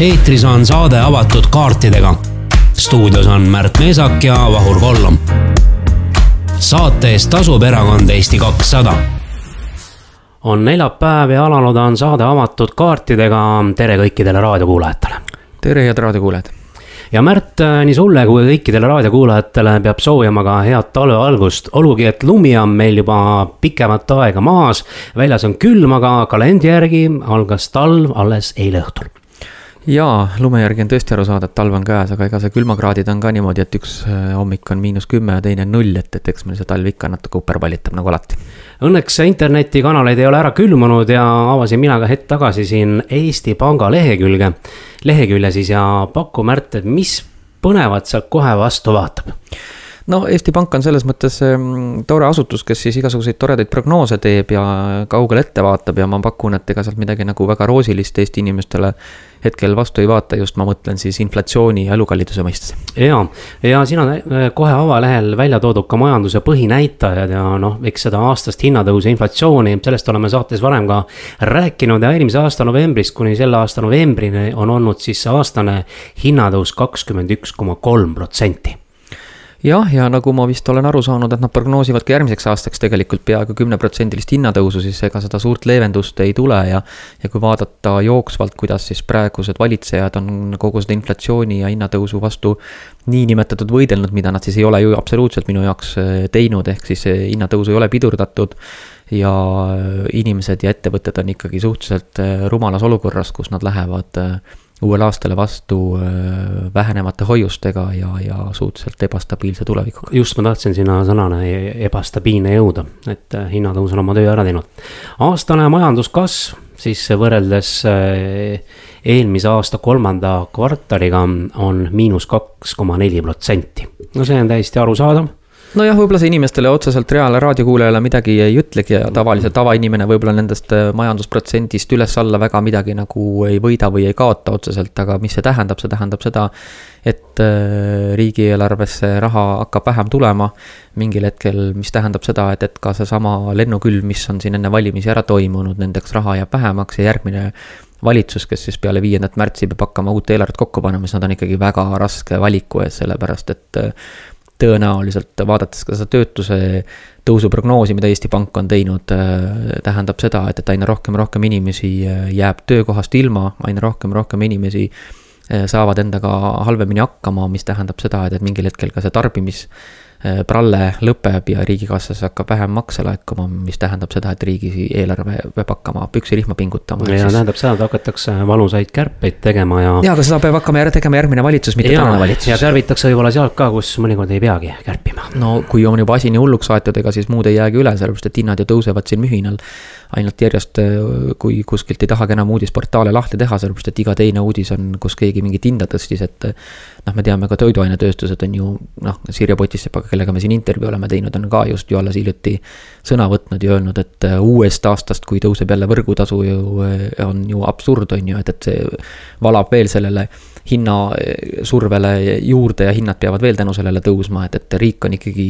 eetris on saade avatud kaartidega. stuudios on Märt Meesak ja Vahur Kollom. saate eest tasub erakond Eesti kakssada. on neljapäev ja alanud on saade avatud kaartidega. tere kõikidele raadiokuulajatele. tere, head raadiokuulajad ja Märt, nii sulle kui kõikidele raadiokuulajatele peab soovima ka head talve algust, olgugi et lumi on meil juba pikemat aega maas. väljas on külm, aga kalendri järgi algas talv alles eile õhtul jaa, lume järgi on tõesti aru saada, et talv on käes, aga ega see külmakraadid on ka niimoodi, et üks äh, hommik on miinus kümme ja teine null, et, et eks meil see talv ikka natuke uperpallitab nagu alati. Õnneks internetikanaleid ei ole ära külmunud ja avasin mina ka hetk tagasi siin Eesti Panga lehekülge, lehekülje siis ja paku Märt, et mis põnevat sealt kohe vastu vaatab no Eesti Pank on selles mõttes ehm, tore asutus, kes siis igasuguseid toredaid prognoose teeb ja kaugele ette vaatab ja ma pakun, et ega sealt midagi nagu väga roosilist Eesti inimestele hetkel vastu ei vaata, just ma mõtlen siis inflatsiooni ja elukalliduse mõistes. ja, ja siin on äh, kohe avalehel välja toodud ka majanduse põhinäitajad ja noh, eks seda aastast hinnatõusu, inflatsiooni, sellest oleme saates varem ka rääkinud ja eelmise aasta novembrist kuni selle aasta novembrini on olnud siis see aastane hinnatõus kakskümmend üks koma kolm protsenti jah, ja nagu ma vist olen aru saanud, et nad prognoosivad ka järgmiseks aastaks tegelikult peaaegu kümneprotsendilist hinnatõusu, siis ega seda suurt leevendust ei tule ja. ja kui vaadata jooksvalt, kuidas siis praegused valitsejad on kogu seda inflatsiooni ja hinnatõusu vastu niinimetatud võidelnud, mida nad siis ei ole ju absoluutselt minu jaoks eh, teinud, ehk siis eh, hinnatõusu ei ole pidurdatud ja eh, inimesed ja ettevõtted on ikkagi suhteliselt rumalas olukorras, kus nad lähevad uuele aastale vastu äh, vähenemate hoiustega ja, ja suhteliselt ebastabiilse tulevikuga. just, ma tahtsin sinna sõnale e-, ebastabiilne jõuda, et äh, hinnatõus on oma töö ära teinud. aastane majanduskasv siis võrreldes äh, eelmise aasta kolmanda kvartaliga on miinus kaks koma neli protsenti. no see on täiesti arusaadav nojah, võib-olla see inimestele otseselt reaalne raadiokuulajale midagi ei ütlegi ja tavaliselt tavainimene võib-olla nendest äh, majandusprotsendist üles-alla väga midagi nagu ei võida või ei kaota otseselt, aga mis see tähendab, see tähendab seda, et äh, riigieelarvesse raha hakkab vähem tulema mingil hetkel, mis tähendab seda, et, et ka seesama lennukülv, mis on siin enne valimisi ära toimunud, nendeks raha jääb vähemaks ja järgmine valitsus, kes siis peale viiendat märtsi peab hakkama uut eelarvet kokku panema, siis nad on ikkagi väga raske valiku ees, sellepärast et äh, tõenäoliselt vaadates ka seda töötuse tõusu prognoosi, mida Eesti Pank on teinud, äh, tähendab seda, et, et aina rohkem ja rohkem inimesi äh, jääb töökohast ilma, aina rohkem ja rohkem inimesi äh, saavad endaga halvemini hakkama, mis tähendab seda, et, et mingil hetkel ka see tarbimis pralle lõpeb ja riigikassasse hakkab vähem makse laekuma, mis tähendab seda, et riigieelarve peab hakkama püksirihma pingutama. ja siis... tähendab seda, et hakatakse valusaid kärpeid tegema ja. ja, aga seda peab hakkama tegema järgmine valitsus, mitte tänane valitsus. ja kärbitakse võib-olla sealt ka, kus mõnikord ei peagi kärpima. no kui on juba asi nii hulluks aetud, ega siis muud ei jäägi üle, sellepärast et hinnad ju tõusevad siin mühinal ainult järjest, kui kuskilt ei tahagi enam uudisportaale lahti teha, sellepärast et iga teine uudis on, kus keegi mingit hinda tõstis, et noh, me teame ka toiduainetööstused on ju noh, Sirje Potisepaga, kellega me siin intervjuu oleme teinud, on ka just ju alles hiljuti sõna võtnud ja öelnud, et uuest aastast, kui tõuseb jälle võrgutasu ju on ju absurd, on ju, et, et see valab veel sellele hinnasurvele juurde ja hinnad peavad veel tänu sellele tõusma, et, et riik on ikkagi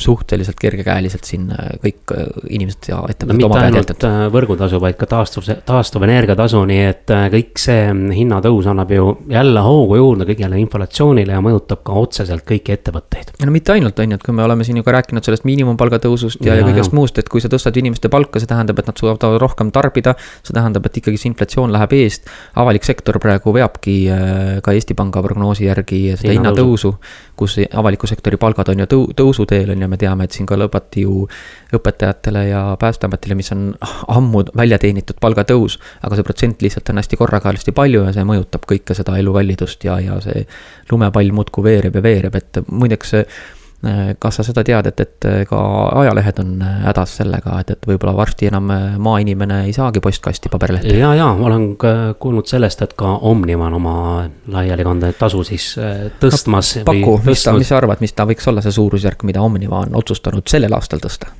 suhteliselt kergekäeliselt siin kõik inimesed ja ettevõtted no, oma pead jätnud. Võrgutasu, vaid ka taastuv, taastuvenergia tasu, nii et kõik see hinnatõus annab ju jälle hoogu juurde kõigele inflatsioonile ja mõjutab ka otseselt kõiki ettevõtteid. no mitte ainult, on ju, et kui me oleme siin ju ka rääkinud sellest miinimumpalga tõusust ja, ja, ja kõigest muust, et kui sa tõstad inimeste palka, see tähendab, et nad suudavad rohkem tarbida. see tähendab, et ikkagi see inflatsioon läheb eest, avalik sektor praegu veabki äh, ka Eesti Panga prognoosi järgi seda hinnatõusu, kus avaliku sektori palgad on ju tõu-, tõusuteel on ju, me teame, et siin ka lõpeti ju õpetajatele ja Päästeametile, mis on ammu välja teenitud palgatõus, aga see protsent lihtsalt on hästi korraga hästi palju ja see mõjutab kõike seda elukallidust ja, ja see lumepall muudkui veereb ja veereb, et muideks kas sa seda tead, et, et äh, ka ajalehed on äh, hädas sellega, et, et võib-olla varsti enam maainimene ei saagi postkasti paberlehte? ja, ja ma olen kuulnud sellest, et ka Omniva on oma laialikandetasu siis tõstmas no,. paku, mis ta, mis sa arvad, mis ta võiks olla see suurusjärk, mida Omniva on otsustanud sellel aastal tõsta?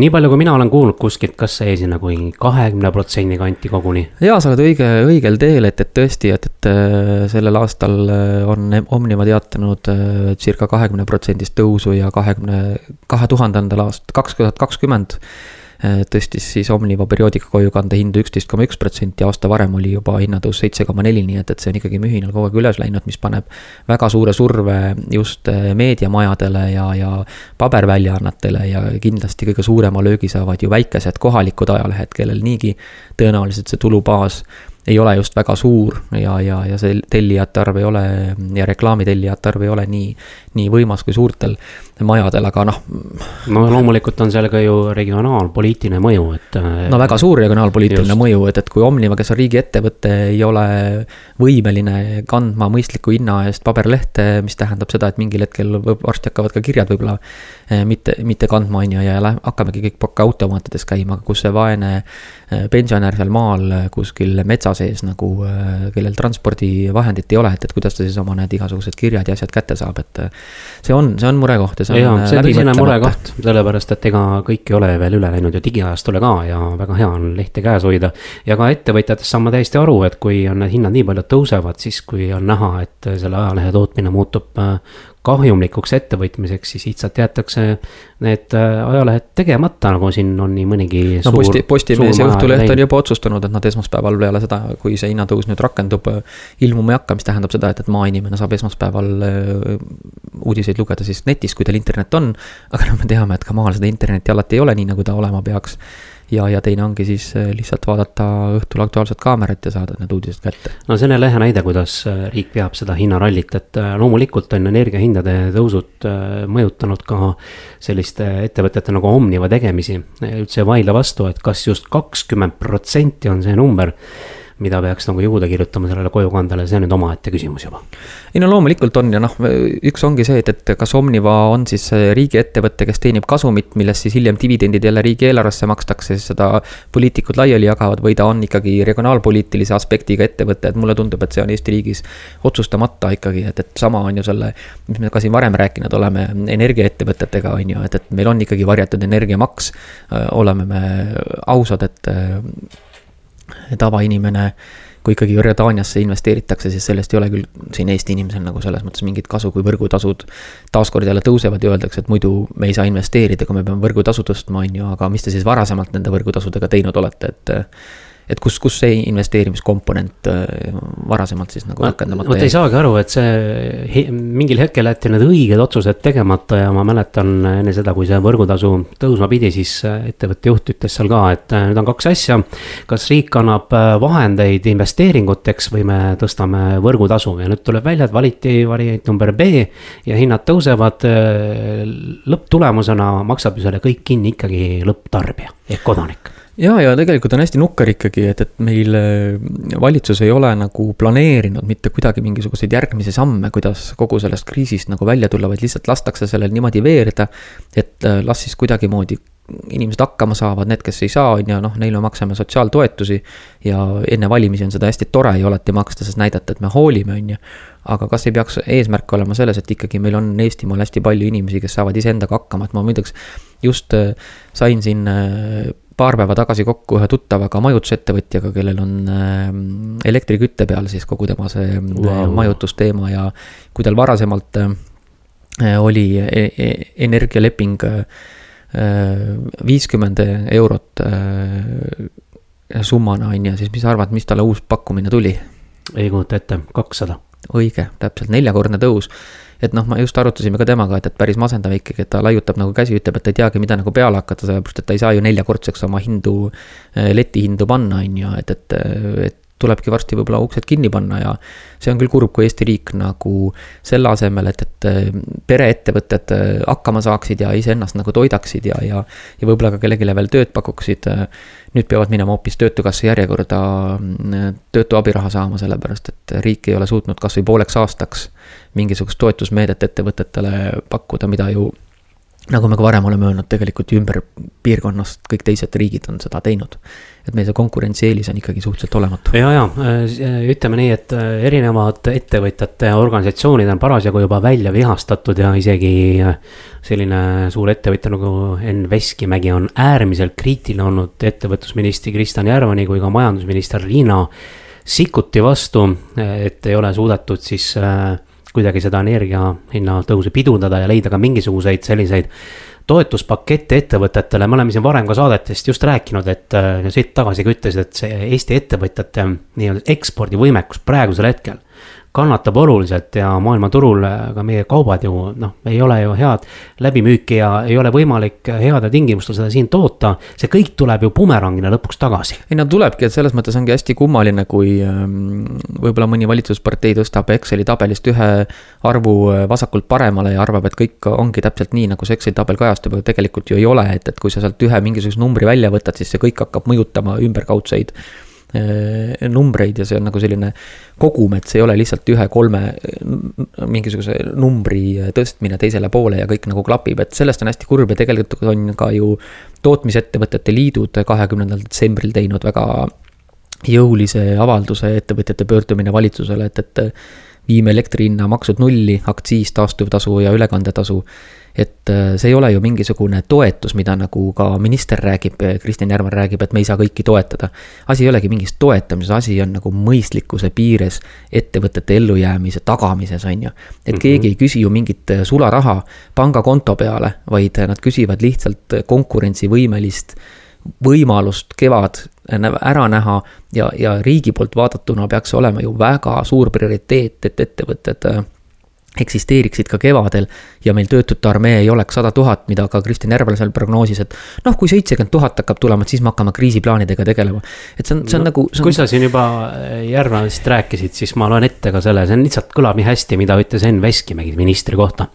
Nii palju, kui mina olen kuulnud kuskilt, kas see jäi sinna kui kahekümne protsendi kanti koguni? jaa, sa oled õige, õigel teel, et, et tõesti, et, et äh, sellel aastal äh, on Omniva teatanud äh, circa kahekümne protsendist tõusu ja kahekümne, kahe tuhandendal aastal, kaks tuhat kakskümmend tõstis siis Omniva perioodika kojukande hindu üksteist koma üks protsenti, aasta varem oli juba hinnatõus seitse koma neli, nii et, et see on ikkagi mühinal kogu aeg üles läinud, mis paneb väga suure surve just meediamajadele ja, ja paberväljaannetele ja kindlasti kõige suurema löögi saavad ju väikesed kohalikud ajalehed, kellel niigi tõenäoliselt see tulubaas ei ole just väga suur ja, ja, ja see tellijate arv ei ole ja reklaamitellijate arv ei ole nii, nii võimas kui suurtel majadel, aga noh. no loomulikult on seal ka ju regionaalpoliitiline mõju, et. no väga suur regionaalpoliitiline just. mõju, et, et kui Omniva, kes on riigiettevõte, ei ole võimeline kandma mõistliku hinna eest paberlehte, mis tähendab seda, et mingil hetkel varsti hakkavad ka kirjad võib-olla eh, mitte, mitte kandma, on ju, ja hakkamegi kõik pakautomaatides käima, kus see vaene eh, pensionär seal maal kuskil metsas sees nagu, äh, kellel transpordivahendit ei ole, et, et kuidas ta siis oma need igasugused kirjad ja asjad kätte saab, et. Äh, see on, see on murekoht ja see on. see on tõsine murekoht, sellepärast et ega kõik ei ole veel üle läinud ju digiajastule ka ja väga hea on lehti käes hoida. ja ka ettevõtjatest saan ma täiesti aru, et kui on need hinnad nii palju tõusevad, siis kui on näha, et selle ajalehe tootmine muutub äh, kahjumlikuks ettevõtmiseks, siis lihtsalt jäetakse need äh, ajalehed tegemata, nagu siin on nii mõnigi. no suur, posti, Postimees ja Õhtuleht on juba otsustanud, et nad esmaspäeval peale seda, kui see hinnatõus nüüd rakendub, äh, ilmuma ei hakka, mis tähendab seda, et, et maainimene saab esmaspäeval äh, uudiseid lugeda siis netis, kui tal internet on. aga noh, me teame, et ka maal seda internetti alati ei ole nii, nagu ta olema peaks ja, ja teine ongi siis äh, lihtsalt vaadata õhtul Aktuaalset Kaamerat ja saada need uudised kätte. no see on jälle ehe näide, kuidas äh, riik veab seda hinnarallit, et äh, loomulikult on energiahindade tõusud mõjutanud ka selliste ettevõtete nagu Omniva tegemisi. üldse ei vaidle vastu, et kas just kakskümmend protsenti on see number mida peaks nagu juurde kirjutama sellele kojukandele, see on nüüd omaette küsimus juba. ei no loomulikult on ja noh, üks ongi see, et, et kas Omniva on siis riigiettevõte, kes teenib kasumit, millest siis hiljem dividendid jälle riigieelarvesse makstakse, siis seda poliitikud laiali jagavad või ta on ikkagi regionaalpoliitilise aspektiga ettevõte, et mulle tundub, et see on Eesti riigis otsustamata ikkagi, et, et sama on ju selle, mis me ka siin varem rääkinud oleme energiaettevõtetega, on ju, et, et meil on ikkagi varjatud energiamaks. oleme me ausad, et tavainimene, kui ikkagi Jordaaniasse investeeritakse, siis sellest ei ole küll siin Eesti inimesel nagu selles mõttes mingit kasu, kui võrgutasud taaskord jälle tõusevad ja öeldakse, et muidu me ei saa investeerida, kui me peame võrgutasu tõstma, on ju, aga mis te siis varasemalt nende võrgutasudega teinud olete, et et kus, kus see investeerimiskomponent äh, varasemalt siis nagu rakendamata jäi? vot ei saagi aru, et see mingil hetkel jäeti need õiged otsused tegemata ja ma mäletan enne seda, kui see võrgutasu tõusma pidi, siis äh, ettevõtte juht ütles seal ka, et äh, nüüd on kaks asja. kas riik annab vahendeid investeeringuteks või me tõstame võrgutasu ja nüüd tuleb välja, et valiti variant number B ja hinnad tõusevad. lõpptulemusena maksab ju selle kõik kinni ikkagi lõpptarbija ehk kodanik ja, ja tegelikult on hästi nukker ikkagi, et, et meil äh, valitsus ei ole nagu planeerinud mitte kuidagi mingisuguseid järgmisi samme, kuidas kogu sellest kriisist nagu välja tulla, vaid lihtsalt lastakse sellel niimoodi veereda. et äh, las siis kuidagimoodi inimesed hakkama saavad, need, kes ei saa, on ju, noh, neile maksame sotsiaaltoetusi. ja enne valimisi on seda hästi tore ju alati maksta, sest näidata, et me hoolime, on ju. aga kas ei peaks eesmärk olema selles, et ikkagi meil on Eestimaal hästi palju inimesi, kes saavad iseendaga hakkama, et ma muideks just äh, sain siin paar päeva tagasi kokku ühe tuttavaga majutusettevõtjaga, kellel on äh, elektrikütte peal siis kogu tema see wow. majutusteema ja kui tal varasemalt äh, oli e e energialeping äh, viiskümmend eurot summana, on ju, siis mis sa arvad, mis talle uus pakkumine tuli? ei kujuta ette, kakssada. õige, täpselt neljakordne tõus et noh, ma just arutasime ka temaga, et, et päris masendav ikkagi, et ta laiutab nagu käsi, ütleb, et ta ei teagi, mida nagu peale hakata, sellepärast et ta ei saa ju neljakordseks oma hindu, eh, letihindu panna, on ju, et, et, et tulebki varsti võib-olla uksed kinni panna ja see on küll kurb, kui Eesti riik nagu selle asemel, et, et eh, pereettevõtted eh, hakkama saaksid ja iseennast nagu toidaksid ja, ja ja võib-olla ka kellelegi veel tööd pakuksid, nüüd peavad minema hoopis Töötukassa järjekorda mm, töötu abiraha saama, sellepärast et riik ei ole suutnud kas või pooleks aastaks mingisugust toetusmeedet ettevõtetele pakkuda, mida ju nagu me ka varem oleme öelnud, tegelikult ju ümber piirkonnast kõik teised riigid on seda teinud. et meil see konkurentsieelis on ikkagi suhteliselt olematu. ja, ja ütleme nii, et äh, erinevad ettevõtjate ja organisatsioonid on parasjagu juba välja vihastatud ja isegi äh, selline suur ettevõtja nagu Enn Veskimägi on äärmiselt kriitiline olnud ettevõtlusministri Kristjan Järvani kui ka majandusminister Riina Sikkuti vastu, et ei ole suudetud siis äh, kuidagi seda energia hinna tõusu pidurdada ja leida ka mingisuguseid selliseid toetuspakette ettevõtetele, me oleme siin varem ka saadetest just rääkinud, et siit tagasi ka ütlesid, et see Eesti ettevõtjate nii-öelda ekspordivõimekus praegusel hetkel kannatab oluliselt ja maailmaturul ka meie kaubad ju noh, ei ole ju head läbimüüki ja ei ole võimalik headel tingimustel seda siin toota. see kõik tuleb ju bumerangina lõpuks tagasi. ei no tulebki, et selles mõttes ongi hästi kummaline, kui ähm, võib-olla mõni valitsuspartei tõstab Exceli tabelist ühe arvu äh, vasakult paremale ja arvab, et kõik ongi täpselt nii, nagu see Exceli tabel kajastab, aga tegelikult ju ei ole, et, et kui sa sealt ühe mingisuguse numbri välja võtad, siis see kõik hakkab mõjutama ümberkaudseid Äh, numbreid ja see on nagu selline kogum, et see ei ole lihtsalt ühe-kolme mingisuguse numbri tõstmine teisele poole ja kõik nagu klapib, et sellest on hästi kurb ja tegelikult on ka ju tootmisettevõtete liidud kahekümnendal detsembril teinud väga jõulise avalduse, ettevõtjate pöördumine valitsusele, et, et viime elektri hinna maksud nulli, aktsiis, taastuvtasu ja ülekandetasu et äh, see ei ole ju mingisugune toetus, mida nagu ka minister räägib, Kristjan Järvan räägib, et me ei saa kõiki toetada. asi ei olegi mingis toetamises, asi on nagu mõistlikkuse piires ettevõtete ellujäämise tagamises, on ju. et -hmm. keegi ei küsi ju mingit äh, sularaha pangakonto peale, vaid nad küsivad lihtsalt konkurentsivõimelist võimalust kevad ära näha ja, ja riigi poolt vaadatuna peaks olema ju väga suur prioriteet, et ettevõtted äh, eksisteeriksid ka kevadel ja meil töötute armee ei oleks sada tuhat, mida ka Kristjan Järvel seal prognoosis, et noh, kui seitsekümmend tuhat hakkab tulema, et siis me hakkame kriisiplaanidega tegelema. et see on, see on no, nagu. kui on... sa siin juba äh, Järvelast rääkisid, siis ma loen ette ka selle, see on lihtsalt kõlab nii hästi, mida ütles Enn Veskimägi ministri kohta.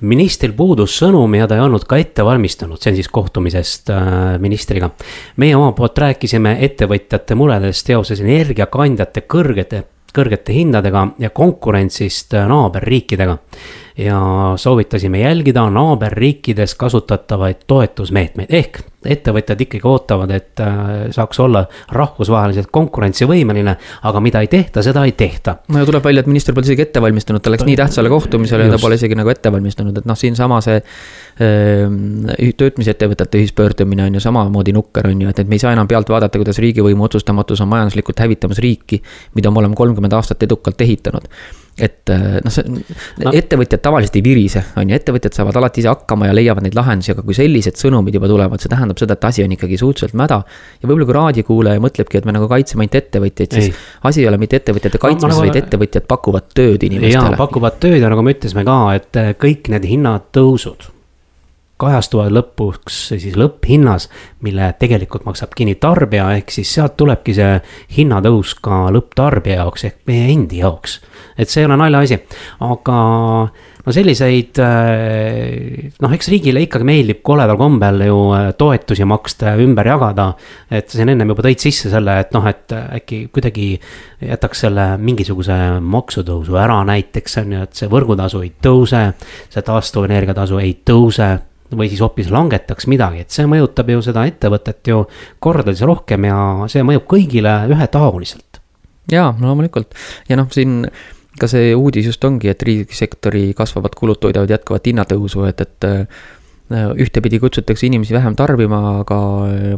ministril puudus sõnum ja ta ei olnud ka ette valmistunud, see on siis kohtumisest äh, ministriga. meie oma poolt rääkisime ettevõtjate muredest seoses energiakandjate kõrgete kõrgete hindadega ja konkurentsist naaberriikidega. Ja soovitasime jälgida naaberriikides kasutatavaid toetusmeetmeid, ehk ettevõtjad ikkagi ootavad, et äh, saaks olla rahvusvaheliselt konkurentsivõimeline, aga mida ei tehta, seda ei tehta. no ja tuleb välja, et minister pole isegi ette valmistunud, ta läks nii tähtsale kohtumisele ja ta pole isegi nagu ette valmistunud, et noh, siinsama see Ehm, töötmisettevõtete ühispöördumine on ju samamoodi nukker, on ju, et, et me ei saa enam pealt vaadata, kuidas riigivõimu otsustamatus on majanduslikult hävitamas riiki, mida me oleme kolmkümmend aastat edukalt ehitanud et eh, noh, see no. ettevõtjad tavaliselt ei virise, on ju, ettevõtjad saavad alati ise hakkama ja leiavad neid lahendusi, aga kui sellised sõnumid juba tulevad, see tähendab seda, et asi on ikkagi suhteliselt mäda. ja võib-olla kui raadiokuulaja mõtlebki, et me nagu kaitseme ainult ettevõtjaid, siis ei. asi ei ole mitte ettevõtjate kaitsmises no,, vaid ettevõtjad pakuvad tööd inimestele. jaa, pakuvad tööd ja nagu me ütlesime ka, et eh, kõik need hinnatõusud kajastuvad lõpuks siis lõpphinnas, mille tegelikult maksab kinni tarbija, ehk siis sealt tulebki see hinnatõus ka lõpptarbija jaoks ehk meie endi jaoks. et see ei ole naljaasi, aga no selliseid, äh, noh, eks riigile ikkagi meeldib koledal kombel ju äh, toetusi maksta ja ümber jagada. et siin ennem juba tõid sisse selle, et noh, et äkki kuidagi jätaks selle mingisuguse maksutõusu ära näiteks on ju, et see võrgutasu ei tõuse. see taastuvenergia tasu ei tõuse või siis hoopis langetaks midagi, et see mõjutab ju seda ettevõtet ju kordades rohkem ja see mõjub kõigile ühetaoliselt. jaa, loomulikult ja noh, siin ka see uudis just ongi, et riigisektori kasvavad kulud toidavad jätkuvat hinnatõusu, et, et äh, ühtepidi kutsutakse inimesi vähem tarbima, aga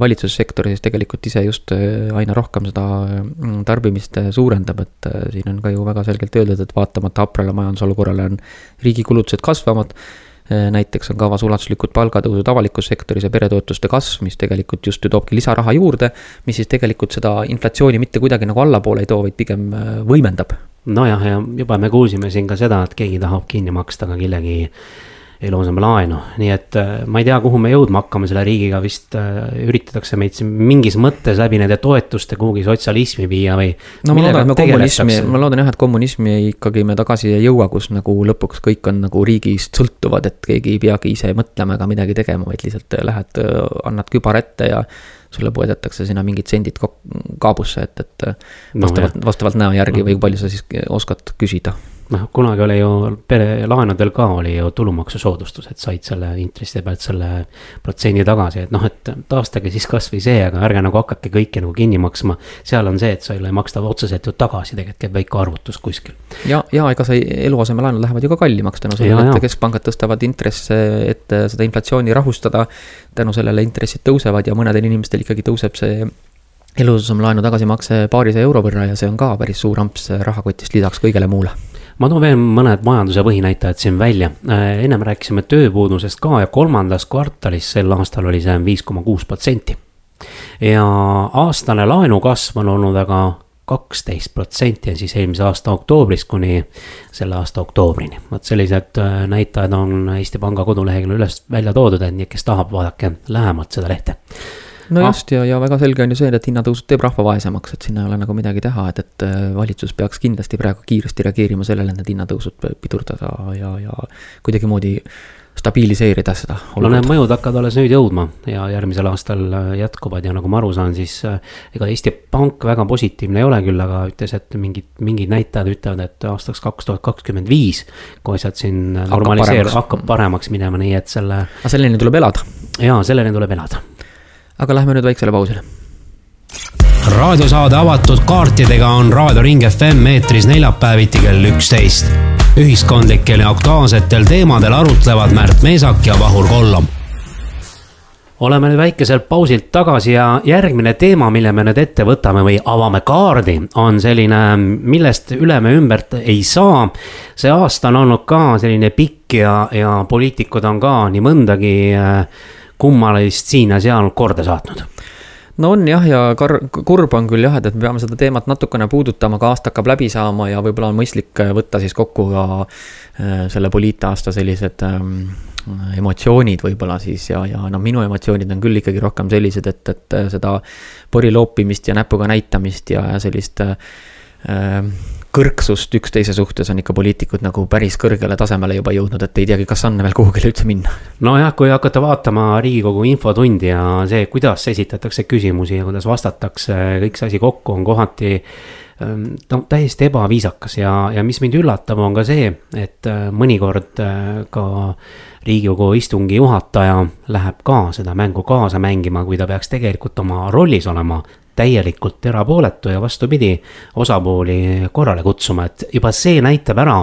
valitsussektor siis tegelikult ise just äh, aina rohkem seda mm, tarbimist suurendab, et äh, siin on ka ju väga selgelt öeldud, et vaatamata haprale majandusolukorrale on riigi kulutused kasvavad Äh, näiteks on kavas ulatuslikud palgatõusud avalikus sektoris ja peretoetuste kasv, mis tegelikult just ju toobki lisaraha juurde. mis siis tegelikult seda inflatsiooni mitte kuidagi nagu allapoole ei too, vaid pigem äh, võimendab. nojah, ja juba me kuulsime siin ka seda, et keegi tahab kinni maksta ka kellegi eluaseme laenu, nii et äh, ma ei tea, kuhu me jõudma hakkame selle riigiga, vist äh, üritatakse meid siin mingis mõttes läbi nende toetuste kuhugi sotsialismi viia või. no ma loodan, et me kommunismi, ma loodan jah, et kommunismi ikkagi me tagasi ei jõua, kus nagu lõpuks kõik on nagu riigist sõltuvad, et keegi ei peagi ise mõtlema ega midagi tegema, vaid lihtsalt äh, lähed, annad kübar ette ja sulle poedetakse sinna mingid sendid kaabusse, et, et vastavalt no,, vastavalt näo järgi või kui palju sa siis oskad küsida noh, kunagi oli ju perelaenudel ka oli ju tulumaksusoodustus, et said selle intresside pealt selle protsendi tagasi, et noh, et taastage siis kasvõi see, aga ärge nagu hakake kõike nagu kinni maksma. seal on see, et sulle ei maksta otseselt ju tagasi, tegelikult käib väike arvutus kuskil. ja, ja ega see eluasemelaenud lähevad ju ka kallimaks tänu sellele, et keskpangad tõstavad intresse, et seda inflatsiooni rahustada. tänu sellele intressid tõusevad ja mõnedel inimestel ikkagi tõuseb see eluasemelaenu tagasimakse paarisaja euro võrra ja see on ka päris suur amps rahakotist lisaks kõigele muule ma toon veel mõned majanduse põhinäitajad siin välja, ennem rääkisime tööpuudusest ka ja kolmandas kvartalis sel aastal oli see viis koma kuus protsenti. ja aastane laenukasv on olnud aga kaksteist protsenti ja siis eelmise aasta oktoobrist kuni selle aasta oktoobrini. vot sellised äh, näitajad on Eesti Panga koduleheküljel üles välja toodud, et nii, kes tahab, vaadake lähemalt seda lehte no ah. just ja, ja väga selge on ju see, et hinnatõus teeb rahva vaesemaks, et siin ei ole nagu midagi teha, et, et äh, valitsus peaks kindlasti praegu kiiresti reageerima sellele, et need hinnatõusud pidurdada ja, ja kuidagimoodi stabiliseerida seda. no need mõjud hakkavad alles nüüd jõudma ja järgmisel aastal äh, jätkuvad ja nagu ma aru saan, siis äh, ega Eesti Pank väga positiivne ei ole küll, aga ütles, et mingid, mingid näitajad ütlevad, et aastaks kaks tuhat kakskümmend viis. kui asjad siin normaliseeruvad, hakkab paremaks minema, nii et selle. aga selleni tuleb elada. jaa, selleni tuleb elada. Aga lähme nüüd väiksele pausile raadiosaade avatud kaartidega on Raadio Ring FM eetris neljapäeviti kell üksteist. ühiskondlikel ja aktuaalsetel teemadel arutlevad Märt Meesak ja Vahur Kollom oleme nüüd väikeselt pausilt tagasi ja järgmine teema, mille me nüüd ette võtame või avame kaardi, on selline, millest üle me ümbert ei saa. see aasta on olnud ka selline pikk ja, ja poliitikud on ka nii mõndagi äh, kummalist siin ja seal korda saatnud? No on jah, ja kar-, kurb on küll jah, et, et me peame seda teemat natukene puudutama, ka aasta hakkab läbi saama ja võib-olla on mõistlik äh, võtta siis kokku ka äh, selle poliitaasta sellised ähm, emotsioonid võib-olla siis ja, ja noh, minu emotsioonid on küll ikkagi rohkem sellised, et, et äh, seda pori loopimist ja näpuga näitamist ja, ja sellist äh, kõrgsust üksteise suhtes on ikka poliitikud nagu päris kõrgele tasemele juba jõudnud, et ei teagi, kas on veel kuhugile üldse minna. nojah, kui hakata vaatama Riigikogu infotundi ja see, kuidas esitatakse küsimusi ja kuidas vastatakse, kõik see asi kokku on kohati ähm, no täiesti ebaviisakas ja, ja mis mind üllatab, on ka see, et äh, mõnikord äh, ka riigikogu istungi juhataja läheb ka seda mängu kaasa mängima, kui ta peaks tegelikult oma rollis olema täielikult erapooletu ja vastupidi, osapooli korrale kutsuma, et juba see näitab ära,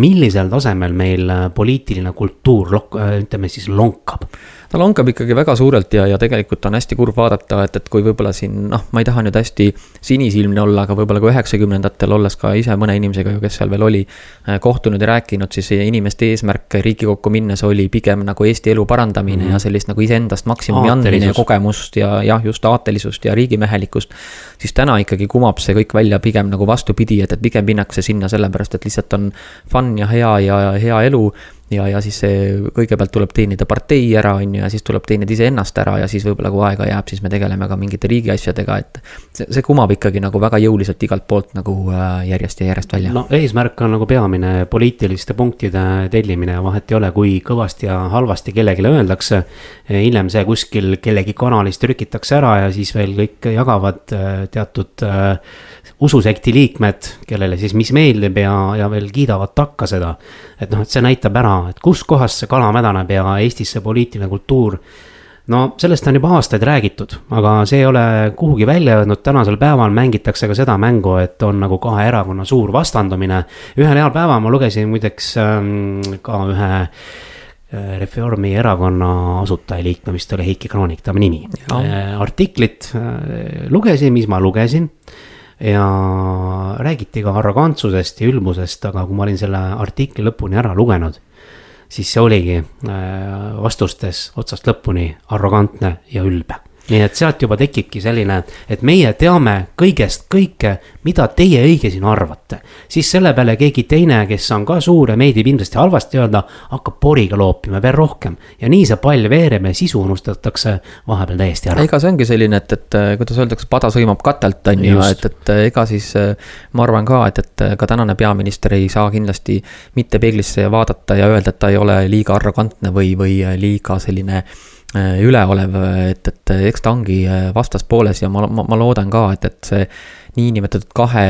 millisel tasemel meil poliitiline kultuur, ütleme siis lonkab ta lonkab ikkagi väga suurelt ja, ja tegelikult on hästi kurb vaadata, et, et kui võib-olla siin noh, ma ei taha nüüd hästi sinisilmne olla, aga võib-olla ka üheksakümnendatel, olles ka ise mõne inimesega, kes seal veel oli, äh, kohtunud ja rääkinud, siis inimeste eesmärk Riigikokku minnes oli pigem nagu Eesti elu parandamine mm -hmm. ja sellist nagu iseendast maksimumi andmine ja kogemust ja jah, just aatelisust ja riigimehelikkust. siis täna ikkagi kumab see kõik välja pigem nagu vastupidi, et, et pigem minnakse sinna sellepärast, et lihtsalt on fun ja hea ja hea elu ja, ja siis see kõigepealt tuleb teenida partei ära, on ju, ja siis tuleb teenida iseennast ära ja siis võib-olla kui aega jääb, siis me tegeleme ka mingite riigi asjadega, et. see, see kumab ikkagi nagu väga jõuliselt igalt poolt nagu äh, järjest ja järjest välja. no eesmärk on nagu peamine poliitiliste punktide tellimine vahet ei ole, kui kõvasti ja halvasti kellelegi öeldakse. hiljem see kuskil kellegi kanalis trükitakse ära ja siis veel kõik jagavad äh, teatud äh, ususekti liikmed, kellele siis mis meeldib ja, ja veel kiidavad takka seda. et noh, et see näitab ära, et kuskohast see kala mädaneb ja Eestis see poliitiline kultuur. no sellest on juba aastaid räägitud, aga see ei ole kuhugi välja jõudnud, tänasel päeval mängitakse ka seda mängu, et on nagu kahe erakonna suur vastandumine. ühel heal päeval ma lugesin muideks ähm, ka ühe äh, Reformierakonna asutajaliikme, vist oli Heiki Kroonik tema nimi. Äh, artiklit äh, lugesin, mis ma lugesin ja räägiti ka arrogantsusest ja ülbusest, aga kui ma olin selle artikli lõpuni ära lugenud, siis see oligi äh, vastustes otsast lõpuni arrogantne ja ülbe nii et sealt juba tekibki selline, et meie teame kõigest kõike, mida teie õige siin arvate. siis selle peale keegi teine, kes on ka suur ja meeldib ilmselt halvasti öelda, hakkab poriga loopima veel rohkem. ja nii see pall veereb ja sisu unustatakse vahepeal täiesti ära. ega see ongi selline, et, et kuidas öeldakse, pada sõimab katelt, on ju, et, et ega siis ma arvan ka, et, et ka tänane peaminister ei saa kindlasti mitte peeglisse vaadata ja öelda, et ta ei ole liiga arrogantne või, või liiga selline üleolev, et, et eks ta ongi äh, vastaspooles ja ma, ma, ma loodan ka, et, et see niinimetatud kahe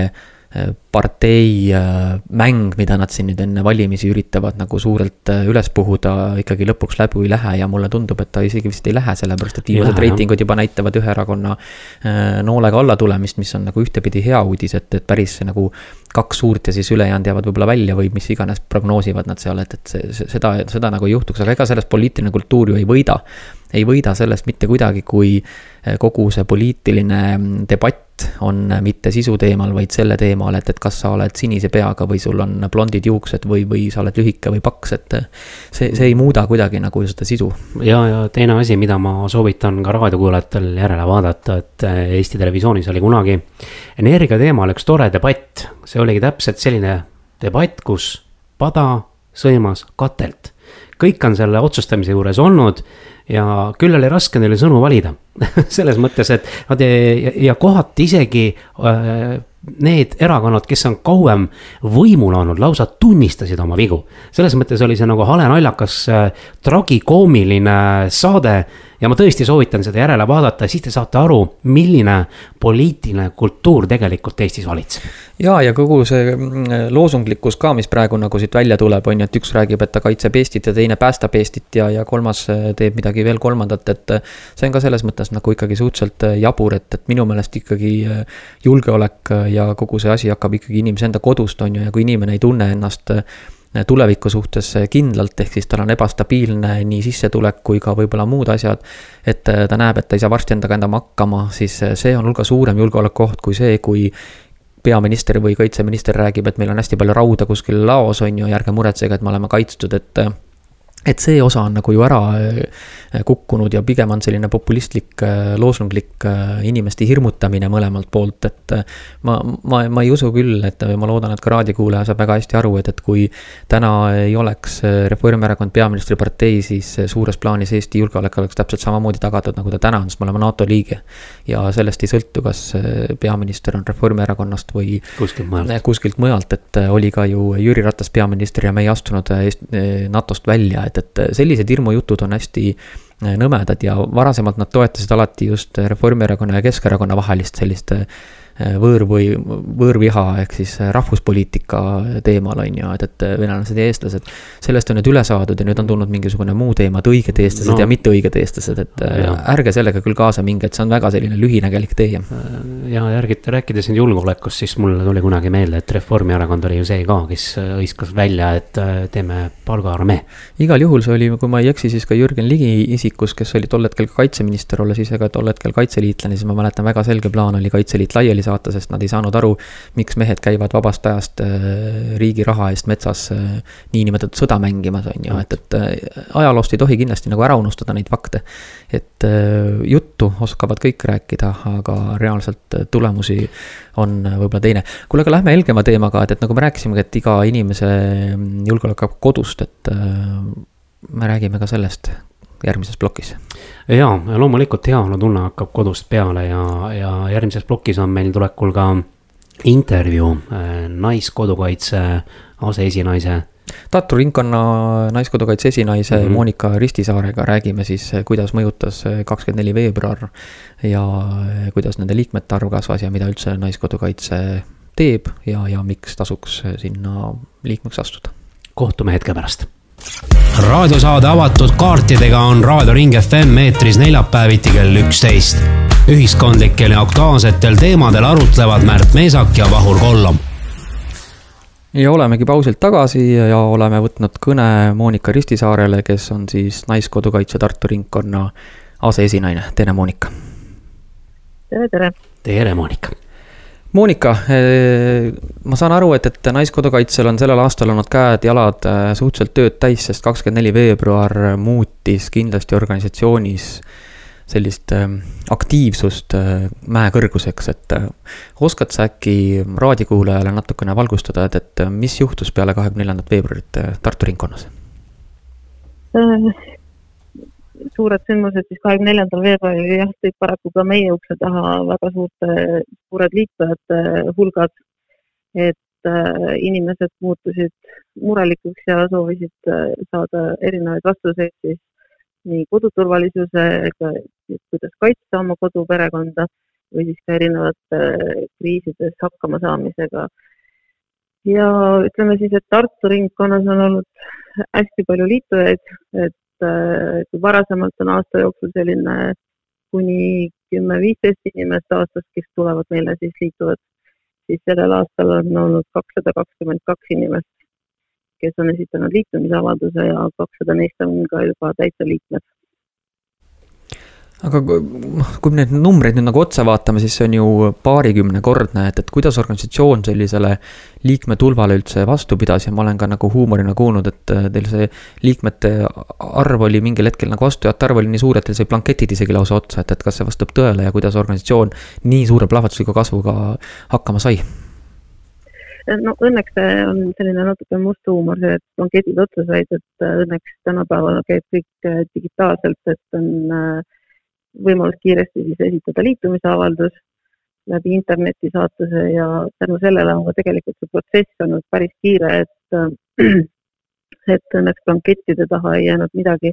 partei äh, mäng, mida nad siin nüüd enne valimisi üritavad nagu suurelt äh, üles puhuda, ikkagi lõpuks läbi ei lähe ja mulle tundub, et ta isegi vist ei lähe, sellepärast et viimased reitingud juba näitavad ühe erakonna äh, noolega allatulemist, mis on nagu ühtepidi hea uudis, et, et päris nagu kaks suurt ja siis ülejäänud jäävad võib-olla välja või mis iganes prognoosivad nad seal, et, et see, seda, seda nagu ei juhtuks, aga ega sellest poliitiline kultuur ju ei võida. ei võida sellest mitte kuidagi, kui kogu see poliitiline debatt debatt on mitte sisu teemal, vaid selle teemal, et, et kas sa oled sinise peaga või sul on blondid juuksed või, või sa oled lühike või paks, et see, see ei muuda kuidagi nagu seda sisu. ja, ja teine asi, mida ma soovitan ka raadiokuulajatel järele vaadata, et Eesti Televisioonis oli kunagi energia teemal üks tore debatt, see oligi täpselt selline debatt, kus pada sõimas katelt. Kõik on selle otsustamise juures olnud ja küll oli raske neile sõnu valida selles mõttes, et nad ja, ja kohati isegi äh, need erakonnad, kes on kauem võimul olnud, lausa tunnistasid oma vigu. selles mõttes oli see nagu hale naljakas äh, tragikoomiline saade ja ma tõesti soovitan seda järele vaadata, siis te saate aru, milline poliitiline kultuur tegelikult Eestis valitseb. ja, ja kogu see mm, loosunglikkus ka, mis praegu nagu siit välja tuleb, on ju, et üks räägib, et ta kaitseb Eestit ja teine päästab Eestit ja, ja kolmas äh, teeb midagi veel kolmandat, et. Äh, see on ka selles mõttes nagu ikkagi suhteliselt äh, jabur, et, et minu meelest ikkagi julgeolek ja kogu see asi hakkab ikkagi inimese enda kodust, on ju, ja kui inimene ei tunne ennast tuleviku suhtes kindlalt, ehk siis tal on ebastabiilne nii sissetulek kui ka võib-olla muud asjad. et äh, ta näeb, et ta ei saa varsti endaga enam hakkama, siis äh, see on hulga suurem julgeolekuoht kui see, kui peaminister või kaitseminister räägib, et meil on hästi palju rauda kuskil laos, on ju, ja ärge muretsege, et me oleme kaitstud, et äh, et see osa on nagu ju ära äh, kukkunud ja pigem on selline populistlik, äh, loosunglik äh, inimeste hirmutamine mõlemalt poolt, et ma, ma, ma ei usu küll, et ma loodan, et ka raadiokuulaja saab väga hästi aru, et, et kui täna ei oleks Reformierakond peaministripartei, siis suures plaanis Eesti julgeolek oleks täpselt samamoodi tagatud, nagu ta täna on, sest me oleme NATO liige. ja sellest ei sõltu, kas peaminister on Reformierakonnast või kuskilt mujalt, kuskilt mujalt, et oli ka ju Jüri Ratas peaminister ja me ei astunud NATO-st välja, et et, sellised hirmujutud on hästi äh, nõmedad ja varasemalt nad toetasid alati just Reformierakonna ja Keskerakonna vahelist sellist võõr või võõrviha ehk siis äh, rahvuspoliitika teemal on ju, et, et äh, venelased ja eestlased. sellest on nüüd üle saadud ja nüüd on tulnud mingisugune muu teema, et õiged eestlased no. ja mitte õiged eestlased, et ja. ärge sellega küll kaasa minge, et see on väga selline lühinägelik tee. ja järgiti, rääkides nüüd julgeolekust, siis mulle tuli kunagi meelde, et Reformierakond oli ju see ka, kes hõiskas välja, et teeme palgaarmee. igal juhul see oli, kui ma ei eksi, siis ka Jürgen Ligi isikus, kes oli tol hetkel kaitseminister, olles ise ka tol hetkel kaitseliitlane, siis ma mäletan, väga selge plaan oli Kaitseliit laiali saata, sest nad ei saanud aru, miks mehed käivad vabast ajast äh, riigi raha eest metsas äh, niinimetatud sõda mängimas, on ju, et, et äh, ajaloost ei tohi kindlasti nagu ära unustada neid fakte. et juttu oskavad kõik rääkida, aga reaalselt tulemusi on võib-olla teine. kuule, aga lähme helgema teemaga, et, et nagu me rääkisime, et iga inimese mm, julgeolek hakkab kodust, et me räägime ka sellest järgmises plokis ja, ja loomulikult heaolutunne hakkab kodust peale ja, ja järgmises plokis on meil tulekul ka intervjuu äh, Naiskodukaitse aseesinaise. Tartu ringkonna Naiskodukaitse esinaise mm -hmm. Monika Ristisaarega räägime siis, kuidas mõjutas kakskümmend neli veebruar ja kuidas nende liikmete arv kasvas ja mida üldse Naiskodukaitse teeb ja, ja miks tasuks sinna liikmeks astuda. kohtume hetke pärast raadiosaade avatud kaartidega on Raadio Ring FM eetris neljapäeviti kell üksteist. ühiskondlikel ja aktuaalsetel teemadel arutlevad Märt Meesak ja Vahur Kollom. ja olemegi pausilt tagasi ja oleme võtnud kõne Monika Ristisaarele, kes on siis Naiskodukaitse Tartu ringkonna aseesinaine. tere, Monika. tere, tere. tere, Monika Monika, eh, ma saan aru, et, et Naiskodukaitsel on sellel aastal olnud käed-jalad eh, suhteliselt tööd täis, sest kakskümmend neli veebruar muutis kindlasti organisatsioonis sellist eh, aktiivsust mäekõrguseks, et oskad sa äkki raadiokuulajale natukene valgustada, et, et mis juhtus peale kahekümne neljandat veebruarit Tartu ringkonnas? Suured sündmused siis kahekümne neljandal veebruaril jah, tõid paraku ka meie ukse taha väga suurte, suured liitujate hulgad. et äh, inimesed muutusid murelikuks ja soovisid äh, saada erinevaid vastuseid siis nii koduturvalisusega, kuidas kaitsta oma kodu, perekonda või siis ka erinevate kriisides hakkama saamisega. ja ütleme siis, et Tartu ringkonnas on olnud hästi palju liitujaid, et kui varasemalt on aasta jooksul selline kuni kümme-viisteist inimest aastas, kes tulevad meile siis liituvad, siis sellel aastal on olnud kakssada kakskümmend kaks inimest, kes on esitanud liitumisavalduse ja kakssada neist on ka juba täitsa liikmed aga noh, kui me neid numbreid nüüd nagu otsa vaatame, siis see on ju paarikümnekordne, et, et kuidas organisatsioon sellisele liikmetulvale üldse vastu pidas ja ma olen ka nagu huumorina kuulnud, et äh, teil see liikmete arv oli mingil hetkel nagu vastujate arv oli nii suur, et teil sai blanketid isegi lausa otsa, et, et kas see vastab tõele ja kuidas organisatsioon nii suure plahvatusliku kasvuga hakkama sai? no õnneks see on selline natuke must huumor, see, et blanketid otsa said, et äh, õnneks tänapäeval käib kõik äh, digitaalselt, et on äh, võimalus kiiresti siis esitada liitumisavaldus läbi internetisaatuse ja tänu sellele on ka tegelikult see protsess olnud päris kiire, et et õnneks blankettide taha ei jäänud midagi.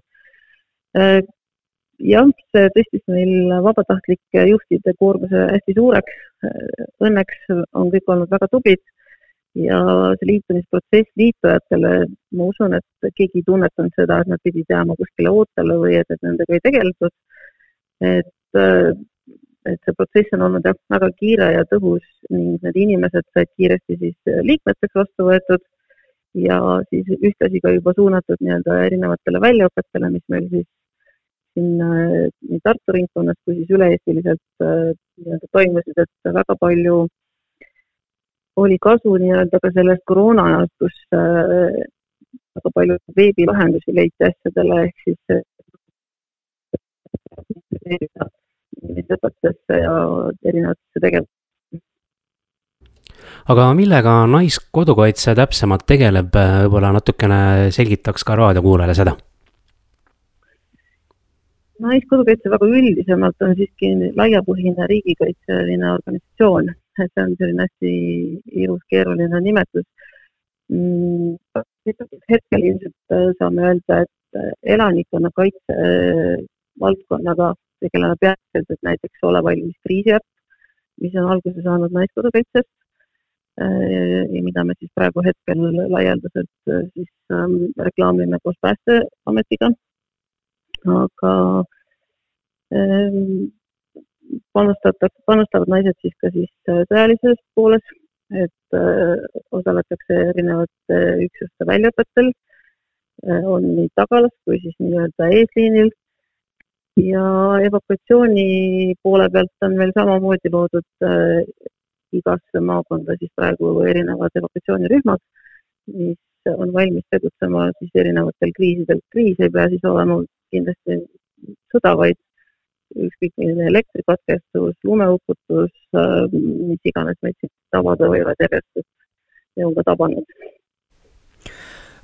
jah, see tõstis meil vabatahtlike juhtide koormuse hästi suureks. Õnneks on kõik olnud väga tublid ja see liitumisprotsess liitujatele, ma usun, et keegi ei tunnetanud seda, et nad pidid jääma kuskile ootele või et, et nendega ei tegeletud. Et, et see protsess on olnud jah, väga kiire ja tõhus ning need inimesed said kiiresti siis liikmeteks vastu võetud ja siis ühtlasi ka juba suunatud nii-öelda erinevatele väljaõpetele, mis meil siis siin nii Tartu ringkonnas kui siis üle-eestiliselt nii-öelda toimusid, et väga palju oli kasu nii-öelda ka sellest koroona ajast, kus äh, väga palju veebilahendusi leiti asjadele, ehk siis õpetustesse ja erinevatesse tegevustesse. aga millega Naiskodukaitse täpsemalt tegeleb, võib-olla natukene selgitaks ka raadiokuulajale seda naiskodukaitse väga üldisemalt on siiski laiapõhine riigikaitseline organisatsioon, et see on selline hästi ilus keeruline nimetus mm,. hetkel ilmselt saame öelda, et elanikkonnakaitse valdkonnaga tegeleme peamiselt, et näiteks Ole valmis kriisiäpp, mis on alguse saanud Naiskodukaitsest. Ja mida me siis praegu hetkel laialdaselt siis ähm, reklaamime koos Päästeametiga. Aga ähm, panustatakse, panustavad naised siis ka siis äh, sõjalises pooles, et äh, osaletakse erinevate üksuste väljaõpetel, äh, on nii tagalas kui siis nii-öelda eesliinil ja evakuatsiooni poole pealt on meil samamoodi loodud äh, igasse maakonda siis praegu erinevad evakuatsioonirühmad, mis on valmis tegutsema siis erinevatel kriisidel. kriis ei pea siis olema kindlasti sõda, vaid ükskõik milline elektrikatkestus, lumeuputus, äh, mis iganes meid siin tabada võivad järjest, ja on ka tabanud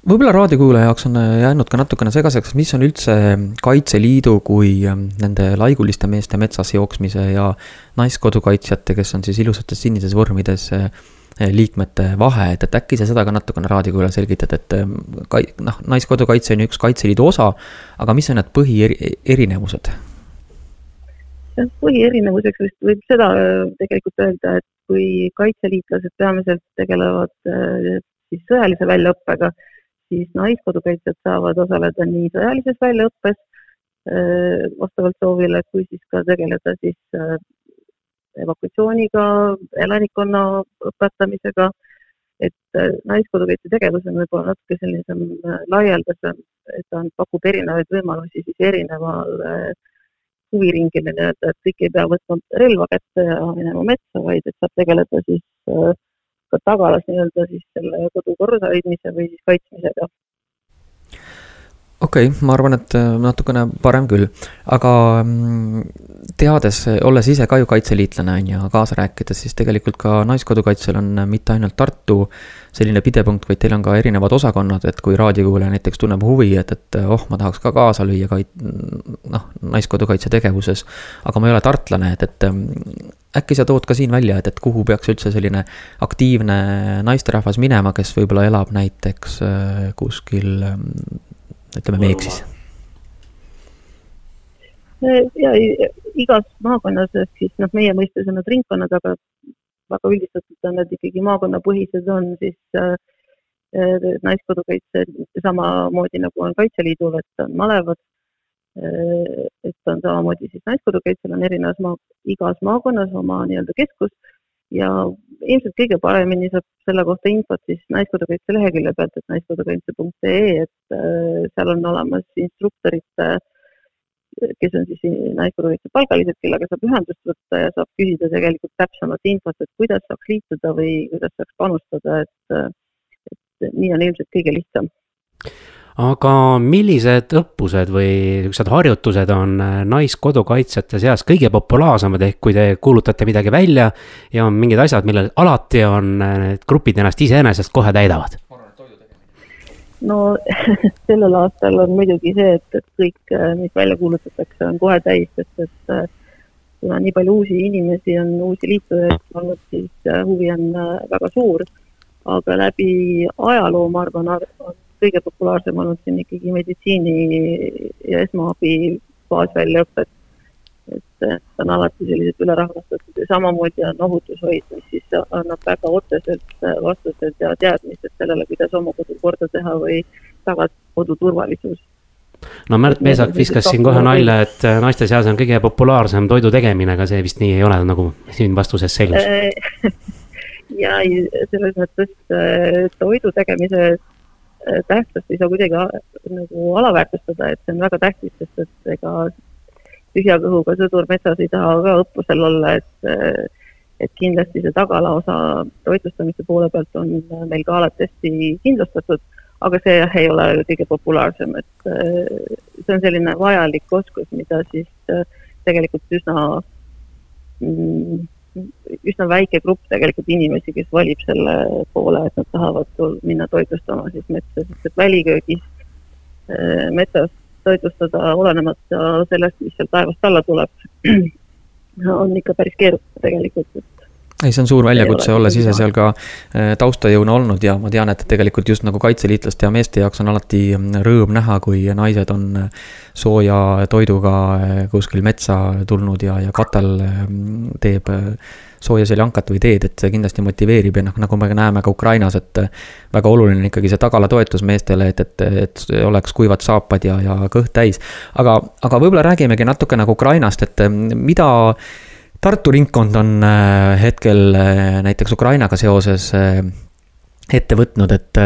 võib-olla raadiokuulaja jaoks on äh, jäänud ka natukene segaseks, mis on üldse Kaitseliidu kui ähm, nende laiguliste meeste metsas jooksmise ja naiskodukaitsjate, kes on siis ilusates sinises vormides äh, Eh, liikmete vahe, et, et äkki sa seda ka natukene raadiokuulajale selgitad, et eh, kai-, noh, Naiskodukaitse on ju üks Kaitseliidu osa, aga mis on need põhierinevused? põhierinevuseks vist võib seda äh, tegelikult öelda, et kui kaitseliitlased peamiselt tegelevad äh, siis sõjalise väljaõppega, siis naiskodukaitsjad saavad osaleda nii sõjalises väljaõppes äh, vastavalt soovile, kui siis ka tegeleda siis evakuatsiooniga, elanikkonna õpetamisega, et äh, Naiskodukaitse tegevus on võib-olla natuke sellisem äh, laialdasem, et ta pakub erinevaid võimalusi siis erineval äh, huviringile nii-öelda, et kõik ei pea võtma relva kätte ja minema metsa, vaid et saab tegeleda siis ka tagalas nii-öelda siis selle kodu korras hoidmise või siis kaitsmisega okei okay,, ma arvan, et äh, natukene parem küll, aga mm, teades, olles ise ka ju kaitseliitlane on ju, kaasa rääkides, siis tegelikult ka Naiskodukaitsel on mitte ainult Tartu selline pidepunkt, vaid teil on ka erinevad osakonnad, et kui raadiokuulaja näiteks tunneb huvi, et, et oh, ma tahaks ka kaasa lüüa kait-, noh, Naiskodukaitse tegevuses, aga ma ei ole tartlane, et, et mm, äkki sa tood ka siin välja, et, et kuhu peaks üldse selline aktiivne naisterahvas minema, kes võib-olla elab näiteks äh, kuskil mm, ütleme Meeksis? ja igas maakonnas, ehk siis noh, meie mõistes on need ringkonnad, aga väga üldistatult on need ikkagi maakonnapõhised, on siis äh, äh Naiskodukaitse samamoodi nagu on Kaitseliidul, et on malevad äh,, et on samamoodi siis Naiskodukaitsel on erinevas maa, igas maakonnas oma nii-öelda keskus ja ilmselt kõige paremini saab selle kohta infot siis Naiskodukaitse lehekülje pealt, et naiskodukaitse.ee, et äh, seal on olemas instruktorite kes on siis naiskodukaitse palgalised, kellega saab ühendust võtta ja saab küsida tegelikult täpsemat infot, et kuidas saaks liituda või kuidas saaks panustada, et, et nii on ilmselt kõige lihtsam aga millised õppused või niisugused harjutused on äh, naiskodukaitsjate seas kõige populaarsemad, ehk kui te kuulutate midagi välja ja on mingid asjad, millel alati on äh, need grupid ennast iseenesest kohe täidavad? no sellel aastal on muidugi see, et, et kõik, äh, mis välja kuulutatakse, on kohe täis, sest et kuna nii palju uusi inimesi on, uusi liitujaid olnud, siis huvi on väga suur. aga läbi ajaloo, ma arvan, on kõige populaarsem olnud siin ikkagi meditsiini ja esmaabi baasväljaõpet. et on alati sellised ülerahvastatud ja samamoodi on ohutushoid, mis siis annab väga otseselt vastused ja teadmised sellele, kuidas oma kodu korda teha või tagada kodu turvalisus. No Märt Meesak viskas siin kohe nalja, et naiste seas on kõige populaarsem toidu tegemine, aga see vist nii ei ole, nagu siin vastuses selgus. Ja selles mõttes toidu tegemise tähtsust ei saa kuidagi nagu alaväärtustada, et see on väga tähtis, sest et ega tühja kõhuga sõdur metsas ei taha ka õppusel olla, et et kindlasti see tagala osa toitlustamise poole pealt on meil ka alati hästi kindlustatud, aga see jah, ei ole kõige populaarsem, et see on selline vajalik oskus, mida siis tegelikult üsna mm, üsna väike grupp tegelikult inimesi, kes valib selle poole, et nad tahavad minna toitlustama siis metsa, sest et väliköögis äh, metsas toitlustada, olenemata sellest, mis sealt taevast alla tuleb, on ikka päris keerukas tegelikult, et ei, see on suur väljakutse, olles ise seal ka äh, taustajõuna olnud ja ma tean, et tegelikult just nagu kaitseliitlaste ja meeste jaoks on alati mm, rõõm näha, kui naised on äh, sooja toiduga äh, kuskil metsa tulnud ja, ja katel teeb sooja seljankat või teed, et see kindlasti motiveerib ja noh, nagu me näeme ka Ukrainas, et väga oluline on ikkagi see tagala toetus meestele, et, et, et oleks kuivad saapad ja, ja kõht täis. aga, aga võib-olla räägimegi natuke nagu Ukrainast, et mida Tartu ringkond on äh, hetkel äh, näiteks Ukrainaga seoses äh, ette võtnud, et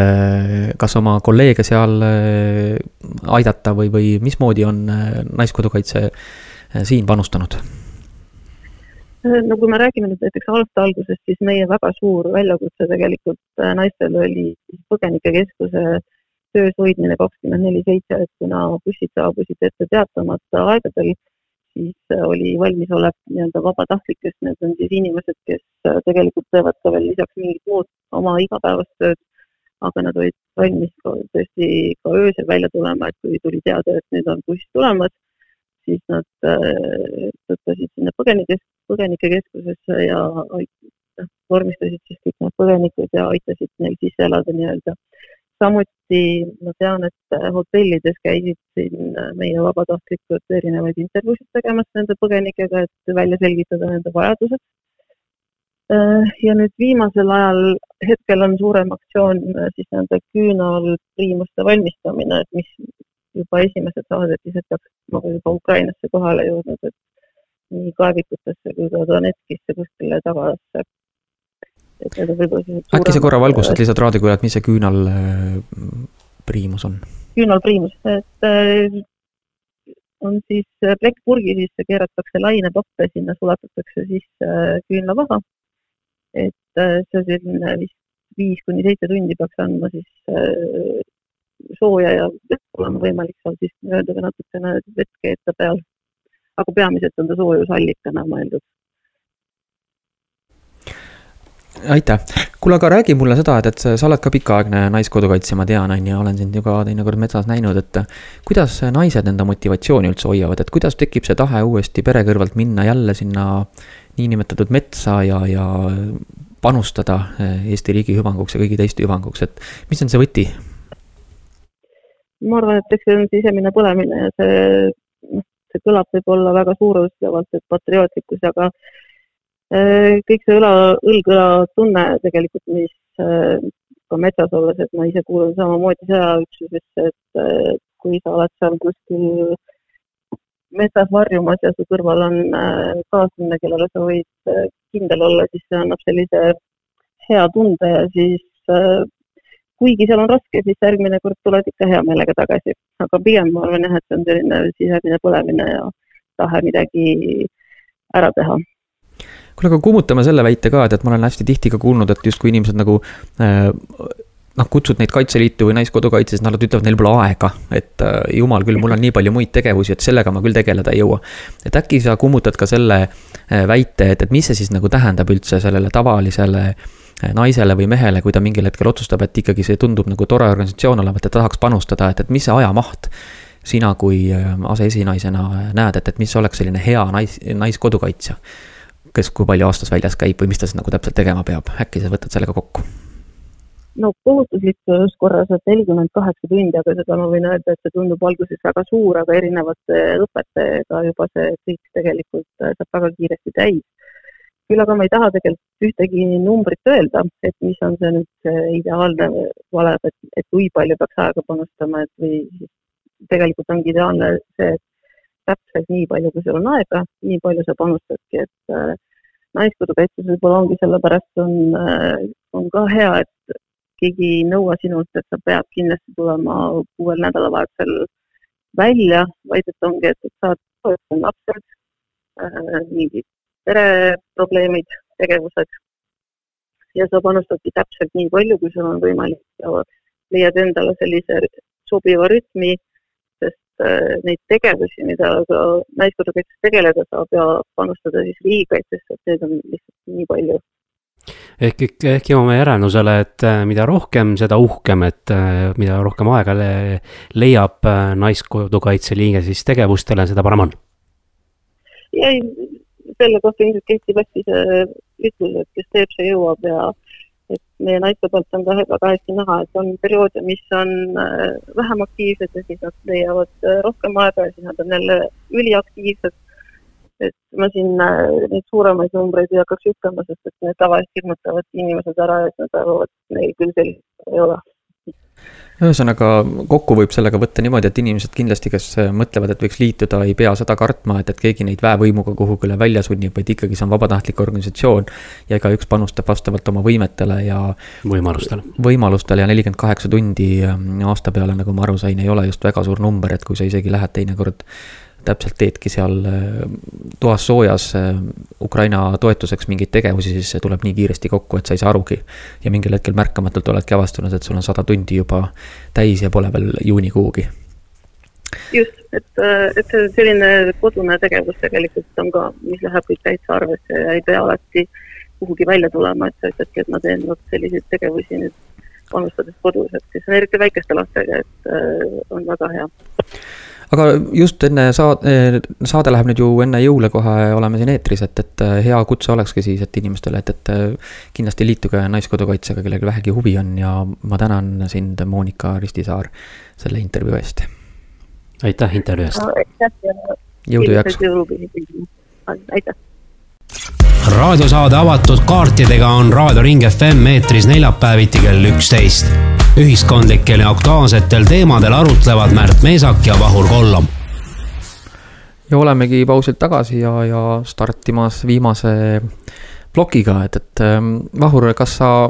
kas oma kolleege seal aidata või, või mismoodi on Naiskodukaitse siin panustanud? no kui me räägime nüüd näiteks aasta algusest, siis meie väga suur väljakutse tegelikult naistel oli põgenikekeskuse töös hoidmine kakskümmend neli seitse, et kuna bussid saabusid ette teatamata aegadel siis äh, oli valmisolek nii-öelda vabatahtlikest, need on siis inimesed, kes äh, tegelikult teevad ka veel lisaks mingit muud oma igapäevast tööd, aga nad olid valmis ka tõesti ka öösel välja tulema, et kui tuli teada, et nüüd on buss tulemas, siis nad äh, tõttasid sinna põgenikes, põgenikekeskusesse ja vormistasid siis kõik need põgenikud ja aitasid neil sisse elada nii-öelda samuti ma tean, et hotellides käisid siin meie vabatahtlikud erinevaid intervjuusid tegemas nende põgenikega, et välja selgitada nende vajadused. ja nüüd viimasel ajal, hetkel on suurem aktsioon siis nende küünalpriimuste valmistamine, et mis juba esimesed saadetised peaks nagu juba Ukrainasse kohale jõudnud, et nii kaevikutesse kui ka Donetskisse kuskile tagasi et need on võib-olla äkki sa korra valgustad lihtsalt raadiokuulajat, mis see küünalpriimus on? küünalpriimus, et äh, on siis äh, plekk purgi sisse, keeratakse lainepappe, sinna sulatatakse sisse äh, küünlavaha. et see selline vist viis kuni seitse tundi peaks andma siis sooja ja vett olema võimalik seal siis nii-öelda ka natukene vett keeta peal. aga peamiselt on ta soojusallikana mõeldud aitäh, kuule, aga räägi mulle seda, et, et sa oled ka pikaaegne naiskodukaitsja, ma tean, on ju, olen sind ju ka teinekord metsas näinud, et. kuidas naised enda motivatsiooni üldse hoiavad, et kuidas tekib see tahe uuesti pere kõrvalt minna jälle sinna niinimetatud metsa ja, ja panustada eh, Eesti riigi hüvanguks ja kõigi teiste hüvanguks, et mis on see võti? ma arvan, et eks see on sisemine põlemine ja see, noh, see kõlab võib-olla väga suurusjärguvalt, et patriootlikkus, aga kõik see õla, õlg-õla tunne tegelikult, mis äh, ka metsas olles, et ma ise kuulun samamoodi sõjaüksusesse, et äh, kui sa oled seal kuskil metsas varjumas ja su kõrval on kaaslane, kellele sa võid kindel olla, siis see annab sellise hea tunde ja siis kuigi seal on raske, siis järgmine kord tuled ikka hea meelega tagasi, aga pigem ma arvan jah, et see on selline sisemine põlemine ja tahe midagi ära teha kuule, aga kummutame selle väite ka, et, et ma olen hästi tihti ka kuulnud, et justkui inimesed nagu äh, noh, kutsud neid Kaitseliitu või Naiskodukaitse, siis nad ütlevad, neil pole aega. et äh, jumal küll, mul on nii palju muid tegevusi, et sellega ma küll tegeleda ei jõua. et äkki sa kummutad ka selle äh, väite, et, et mis see siis nagu tähendab üldse sellele tavalisele äh, naisele või mehele, kui ta mingil hetkel otsustab, et ikkagi see tundub nagu tore organisatsioon olevat, et tahaks panustada, et, et mis see ajamaht sina kui äh, aseesinaisena näed, et, et mis oleks selline hea nais, naiskodukaitsja? Kes kui palju aastas väljas käib või mis ta siis nagu täpselt tegema peab, äkki sa võtad sellega kokku? no kohustuslikus korras, et nelikümmend kaheksa tundi, aga seda ma võin öelda, et see tundub alguses väga suur, aga erinevate õpetajatega juba see kõik tegelikult äh, saab väga kiiresti täis. küll aga ma ei taha tegelikult ühtegi numbrit öelda, et mis on see nüüd see ideaalne valem, et, et kui palju peaks aega panustama, et või tegelikult ongi ideaalne see, et täpselt nii palju, kui sul on aega, nii palju sa panustadki, et äh, naiskodukaitses võib-olla ongi sellepärast on, äh, on ka hea, et keegi ei nõua sinult, et sa pead kindlasti tulema kuuel nädalavahetusel välja, vaid et ongi, et, saad toetada lapsed äh,, mingid pereprobleemid, tegevused. Ja sa panustadki täpselt nii palju, kui sul on võimalik ja leiad endale sellise sobiva rütmi, neid tegevusi, mida ka naiskodukaitses tegeleda saab ja panustada siis riigikaitsesse, et neid on lihtsalt nii palju ehk, ehk jõuame järeldusele, et äh, mida rohkem, seda uhkem, et äh, mida rohkem aega le leiab äh, Naiskodukaitse liige siis tegevustele, seda parem on. ei, selle kohta ilmselt kehtib hästi see ütlus, et kes teeb, see jõuab ja et meie naiste pealt on ka väga hästi näha, et on perioode, mis on vähem aktiivsed ja siis nad leiavad rohkem aega ja siis nad on jälle üliaktiivsed. Et ma siin äh, neid suuremaid numbreid ei hakkaks ütlema, sest et need tavaliselt hirmutavad inimesed ära, et nad arvavad, et neil küll sellist ei ole ühesõnaga, kokku võib sellega võtta niimoodi, et inimesed kindlasti, kes mõtlevad, et võiks liituda, ei pea seda kartma, et, et keegi neid väevõimuga kuhugile välja sunnib, vaid ikkagi see on vabatahtlik organisatsioon. ja igaüks panustab vastavalt oma võimetele ja. võimalustele. võimalustele ja nelikümmend kaheksa tundi äh, aasta peale, nagu ma aru sain, ei ole just väga suur number, et kui sa isegi lähed teinekord täpselt teedki seal äh, toas soojas äh, Ukraina toetuseks mingeid tegevusi, siis see tuleb nii kiiresti kokku, et sa ei saa arugi. ja mingil hetkel märkamatult oledki avastanud, et sul on sada tundi juba täis ja pole veel juunikuugi. just, et, äh, et selline kodune tegevus tegelikult on ka, mis läheb kõik täitsa arvesse ja ei pea alati kuhugi välja tulema, et sa ütledki, et ma teen vot selliseid tegevusi nüüd panustades kodus, et siis on eriti väikeste lastega, et on väga hea aga just enne saade, saade läheb nüüd ju enne jõule kohe, oleme siin eetris, et, et äh, hea kutse olekski siis, et inimestele, et, et äh, kindlasti liituge Naiskodukaitsega, kellel vähegi huvi on ja ma tänan sind, Monika Ristisaar, selle intervjuu eest. aitäh intervjuu eest jõudu ja jaksu. aitäh raadiosaade avatud kaartidega on Raadio Ring FM eetris neljapäeviti kell üksteist. ühiskondlikel ja aktuaalsetel teemadel arutlevad Märt Meesak ja Vahur Kollom. ja olemegi pausilt tagasi ja, ja startimas viimase plokiga, et, et ähm, Vahur, kas sa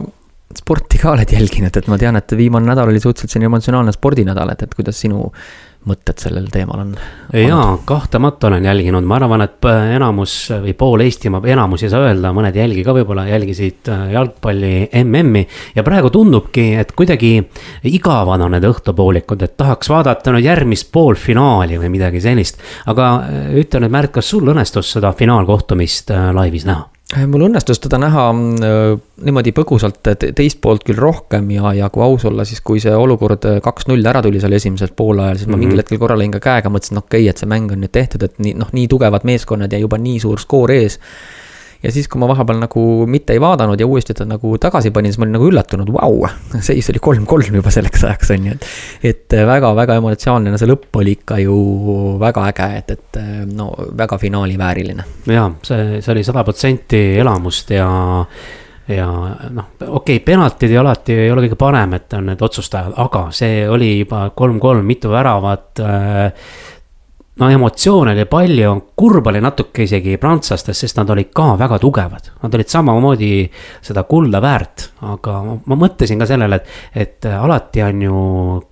sporti ka oled jälginud, et ma tean, et viimane nädal oli suhteliselt selline emotsionaalne spordinädal, et, et kuidas sinu mõtted sellel teemal on? jaa, kahtlemata olen jälginud, ma arvan, et enamus või pool Eestimaa, enamus ei saa öelda, mõned ei jälgi ka võib-olla, jälgisid äh, jalgpalli MM-i. ja praegu tundubki, et kuidagi igavad on need õhtupoolikud, et tahaks vaadata nüüd järgmist poolfinaali või midagi sellist. aga äh, ütle nüüd, Märt, kas sul õnnestus seda finaalkohtumist äh, laivis näha? Mul õnnestus teda näha äh, niimoodi põgusalt teist poolt küll rohkem ja, ja kui aus olla, siis kui see olukord äh, kaks-null ära tuli seal esimesel poolajal, siis mm -hmm. ma mingil mhm. hetkel korra lõin ka käega, mõtlesin, okei okay,, et see mäng on nüüd tehtud, et nii, noh, nii tugevad meeskonnad ja juba nii suur skoor ees ja siis, kui ma vahepeal nagu mitte ei vaadanud ja uuesti ta nagu tagasi panin, siis ma olin nagu üllatunud, vau, seis oli kolm-kolm juba selleks ajaks, on ju, et. et väga-väga emotsionaalne, no see lõpp oli ikka ju väga äge, et, et no väga finaali vääriline. jaa, see, see oli sada protsenti elamust ja ja noh, okei okay,, penaltid ei alati ei ole kõige parem, et on need otsustajad, aga see oli juba kolm-kolm, mitu väravat äh, no emotsioone oli palju, kurb oli natuke isegi prantslastest, sest nad olid ka väga tugevad. Nad olid samamoodi seda kulda väärt, aga ma mõtlesin ka sellele, et, et alati on ju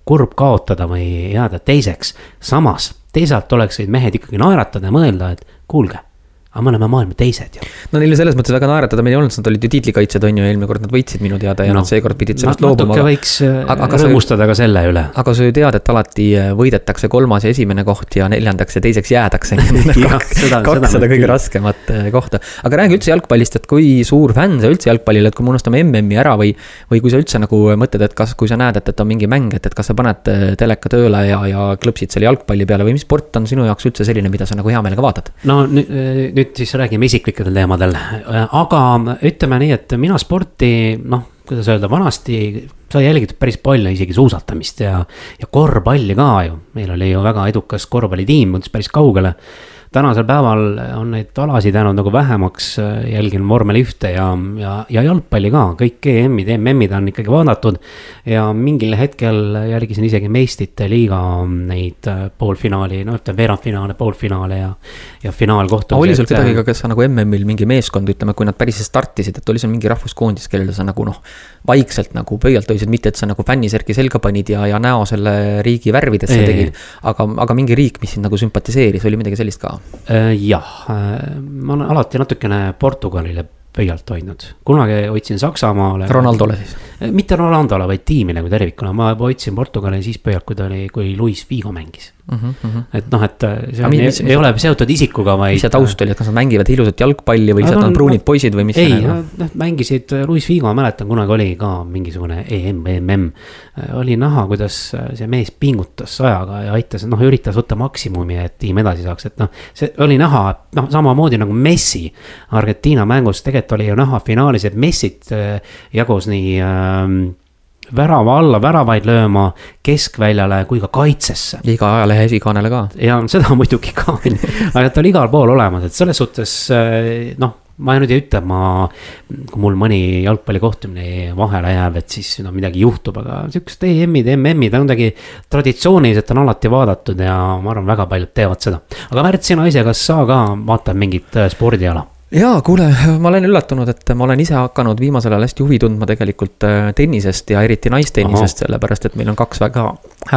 kurb kaotada või jääda teiseks. samas teisalt oleksid mehed ikkagi naeratada ja mõelda, et kuulge aga me oleme maailma teised ju. no neil selles mõttes väga naeratada meil ei olnud, nad olid ju tiitlikaitsjad, on ju, eelmine kord nad võitsid minu teada ja no, nad seekord pidid sellest no, loobuma. natuke võiks äh, aga, aga rõõmustada ka selle üle. aga sa ju tead, et alati äh, võidetakse kolmas ja esimene koht ja neljandaks ja teiseks jäädakse kaks seda kõige raskemat äh, kohta. aga räägi üldse jalgpallist, et kui suur fänn sa üldse jalgpallil oled, kui me unustame MM-i ära või, või kui sa üldse nagu mõtled, et kas, kui sa näed, et, et on mingi mäng, et, et kas sa paned teleka tööle ja, ja klõpsid selle jalgpalli peale või mis sport on sinu jaoks üldse selline, mida sa nagu hea meelega vaatad? no nüüd, nüüd siis räägime isik isiklikel teemadel, aga ütleme nii, et mina sporti, noh, kuidas öelda, vanasti sai jälgitud päris palju isegi suusatamist ja, ja korvpalli ka ju. meil oli ju väga edukas korvpallitiim, jõudis päris kaugele tänasel päeval on neid alasid jäänud nagu vähemaks, jälgin vormel ühte ja, ja, ja jalgpalli ka, kõik EM-id, MM-id on ikkagi vaadatud. ja mingil hetkel jälgisin isegi meistrite liiga neid poolfinaali, no ütleme veerandfinaale, poolfinaale ja, ja finaalkohtumisi. oli sul kedagi ka, kes sa nagu MM-il mingi meeskond, ütleme, kui nad päris startisid, et oli seal mingi rahvuskoondis, kellele sa nagu noh, vaikselt nagu pöialt hoidsid, mitte et sa nagu fännisärgi selga panid ja, ja näo selle riigi värvidesse tegid. aga, aga mingi riik, mis sind nagu sümpatiseeris, oli midagi sellist ka? Äh, jah, äh, ma olen alati natukene Portugalile pöialt hoidnud, kunagi hoidsin Saksamaale. Ronaldole siis? Äh, mitte Ronaldole, vaid tiimile kui tervikuna, ma hoidsin Portugali siis pöialt, kui ta oli, kui Luis Figo mängis mm. -hmm. et noh, et see on, mis, ei, ei ole seotud isikuga, vaid. mis see taust oli, et kas nad mängivad ilusat jalgpalli või lihtsalt on pruunid poisid või mis? ei, noh mängisid, Luis Figo, ma mäletan, kunagi oli ka mingisugune EM, EMM. oli näha, kuidas see mees pingutas sajaga ja aitas, noh üritas võtta maksimumi, et tiim edasi saaks, et noh. see oli näha, noh samamoodi nagu Messi Argentiina mängus, tegelikult oli ju näha finaalis, et Messit äh, jagus nii äh, värava alla väravaid lööma keskväljale kui ka kaitsesse. iga ajalehe esikaanele ka. ja seda muidugi ka, aga ta oli igal pool olemas, et selles suhtes eh, noh ma nüüd ei ütle, ma, kui mul mõni jalgpallikohtumine vahele jääb, et siis no midagi juhtub, aga sihukesed EM-id, MM-id on kuidagi traditsiooniliselt on alati vaadatud ja ma arvan, väga paljud teevad seda. aga Märt, sina ise, kas sa ka vaatad mingit eh, spordiala? Jaa, kuule, ma olen üllatunud, et ma olen ise hakanud viimasel ajal hästi huvi tundma tegelikult äh, tennisest ja eriti naistennisest, sellepärast et meil on kaks väga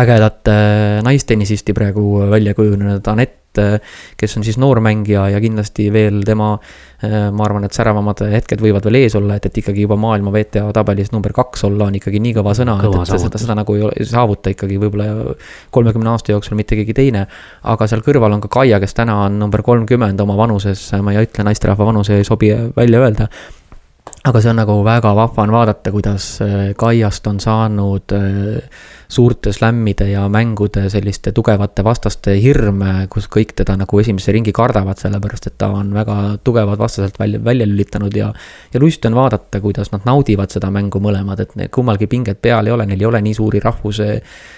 ägedat äh, naistennisisti praegu välja kujunenud, Anett Äh, kes on siis noormängija ja kindlasti veel tema, äh, ma arvan, et säravamad hetked võivad veel ees olla, et, et ikkagi juba maailma WTA tabelis number kaks olla on ikkagi nii kõva sõna, et, et seda, seda nagu ei saavuta ikkagi võib-olla kolmekümne aasta jooksul mitte keegi teine. aga seal kõrval on ka Kaia, kes täna on number kolmkümmend oma vanuses, ma ei ütle naisterahva vanuse, ei sobi välja öelda aga see on nagu väga vahva on vaadata, kuidas äh, Kaiast on saanud äh, suurte slämmide ja mängude selliste tugevate vastaste hirm, kus kõik teda nagu esimese ringi kardavad, sellepärast et ta on väga tugevad vastaselt välja, välja lülitanud ja. ja lust on vaadata, kuidas nad naudivad seda mängu mõlemad, et kummalgi pinget peal ei ole, neil ei ole nii suuri rahvuse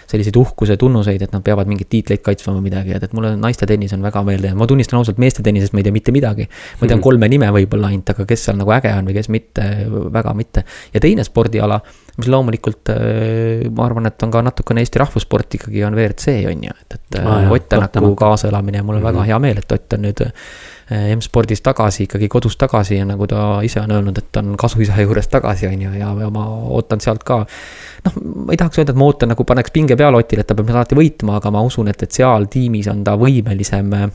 selliseid uhkuse tunnuseid, et nad peavad mingeid tiitleid kaitsma või midagi, et, et mulle naiste tennis on väga meeldiv, ma tunnistan ausalt, meeste tennisest ma ei tea mitte midagi. ma tean mhm. kolme nime võib-olla ainult, aga kes seal nagu äge on või kes mitte, väga mitte. ja teine spordiala, mis loomulikult äh, ma arvan, et on ka natukene Eesti rahvussport ikkagi on WRC on ju, et, et ah, Ott Tänaku kaasaelamine mul on mm -hmm. väga mhm. hea meel, et Ott on nüüd äh, M-spordis tagasi, ikkagi kodus tagasi ja nagu ta ise on öelnud, et on kasuisa juures tagasi, on ju, ja, ja ma ootan sealt ka noh, ma ei tahaks öelda, et ma ootan nagu paneks pinge peale Otile, et ta peab alati võitma, aga ma usun, et, et seal tiimis on ta võimelisem äh,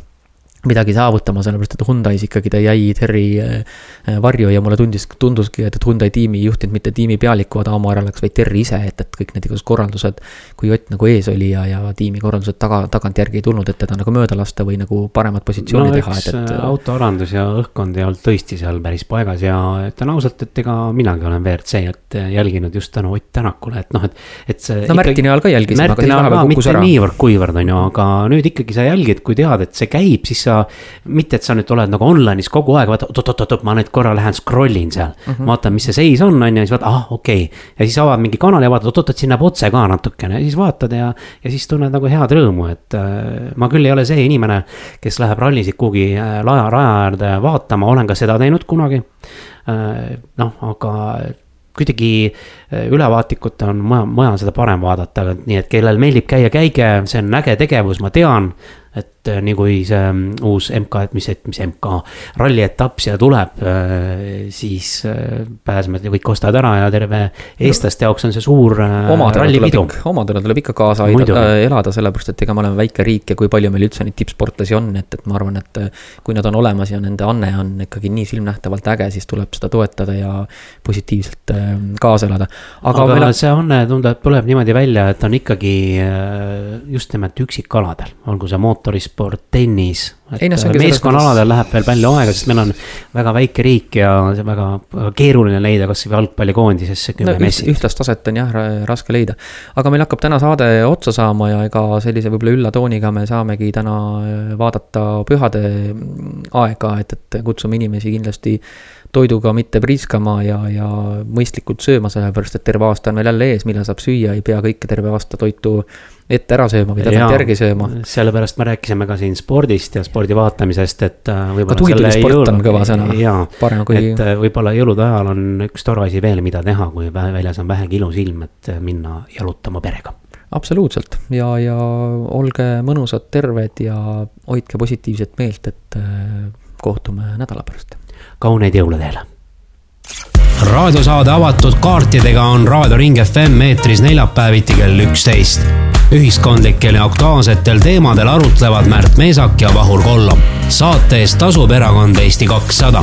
midagi saavutama, sellepärast et Hyundai's ikkagi ta jäi Terri äh, varju ja mulle tundis, tunduski, et, et Hyundai tiimi ei juhtinud mitte tiimipealiku Adamo Aralaks, vaid Terri ise, et, et kõik need igasugused korraldused. kui Ott nagu ees oli ja, ja tiimi korraldused taga, tagantjärgi ei tulnud, et teda nagu mööda lasta või nagu paremat positsiooni no, teha, et, et. Äh, autoarendus ja õhkkond ei olnud tõesti seal päris paigas ja ütlen ausalt, et ega minagi olen WRC-d jälginud just tänu Ott Tänakule, et noh, et, et see. no Märtini ajal ka jälgisime. Märtini ajal ka, mitte niivõrd-kuivõrd on ju, aga nüüd ikkagi sa jälgid, kui tead, et see käib, siis sa. Mitte, et sa nüüd oled nagu online'is kogu aeg, vaata oot-oot-oot, ma nüüd korra lähen scroll in seal mm. -hmm. vaatan, mis see seis on, on ju, siis vaatad, ah okei okay.. ja siis avad mingi kanali ja vaatad, oot-oot, siin näeb otse ka natukene ja siis vaatad ja. ja siis tunned nagu head rõõmu, et äh, ma küll ei ole see inimene, kes läheb rallisid kuhugi äh, laja, raja äärde vaatama, olen ka seda teinud kunagi äh,. noh, aga kuidagi äh, ülevaatlikult on mujal, mujal seda parem vaadata, nii et kellel meeldib käia, käige, see on äge tegevus, ma tean et et nii kui see mm, uus MK, et mis, mis MK ralli etapp siia tuleb, siis pääsemed ja kõik ostavad ära ja terve eestlaste jaoks on see suur rallipidu. omadele tuleb ikka kaasa aidata, elada, sellepärast et ega me oleme väike riik ja kui palju meil üldse neid tippsportlasi on, et, et ma arvan, et kui nad on olemas ja nende anne on ikkagi nii silmnähtavalt äge, siis tuleb seda toetada ja positiivselt kaasa elada. aga, aga meil... see anne tundub, tuleb niimoodi välja, et on ikkagi just nimelt üksikaladel, olgu see mootorisport, tennis. meeskonnaaladel läheb veel palju aega, sest meil on väga väike riik ja see väga, väga keeruline leida kasvõi jalgpallikoondisesse kümme no, messi. ühtlast taset on jah raske leida. aga meil hakkab täna saade otsa saama ja ega sellise võib-olla üllatooniga me saamegi täna äh, vaadata pühade aega, et, et kutsume inimesi kindlasti toiduga mitte priiskama ja, ja mõistlikult sööma, sellepärast et terve aasta on veel jälle ees, millal saab süüa, ei pea kõike terve aasta toitu ette ära sööma või tagantjärgi sööma. sellepärast me rääkisime ka siin spordist ja spordi vaatamisest, et äh, võib-olla. tuhitud sport on kõva sõna. jaa, kui... et äh, võib-olla jõulude ajal on üks tore asi veel, mida teha, kui väljas on vähegi ilus ilm, et äh, minna jalutama perega absoluutselt ja, ja olge mõnusad, terved ja hoidke positiivset meelt, et kohtume nädala pärast. Kauneid jõule teile raadiosaade avatud kaartidega on Raadio Ring FM eetris neljapäeviti kell üksteist. ühiskondlikel ja aktuaalsetel teemadel arutlevad Märt Meesak ja Vahur Kollom. saate eest tasub erakond Eesti kakssada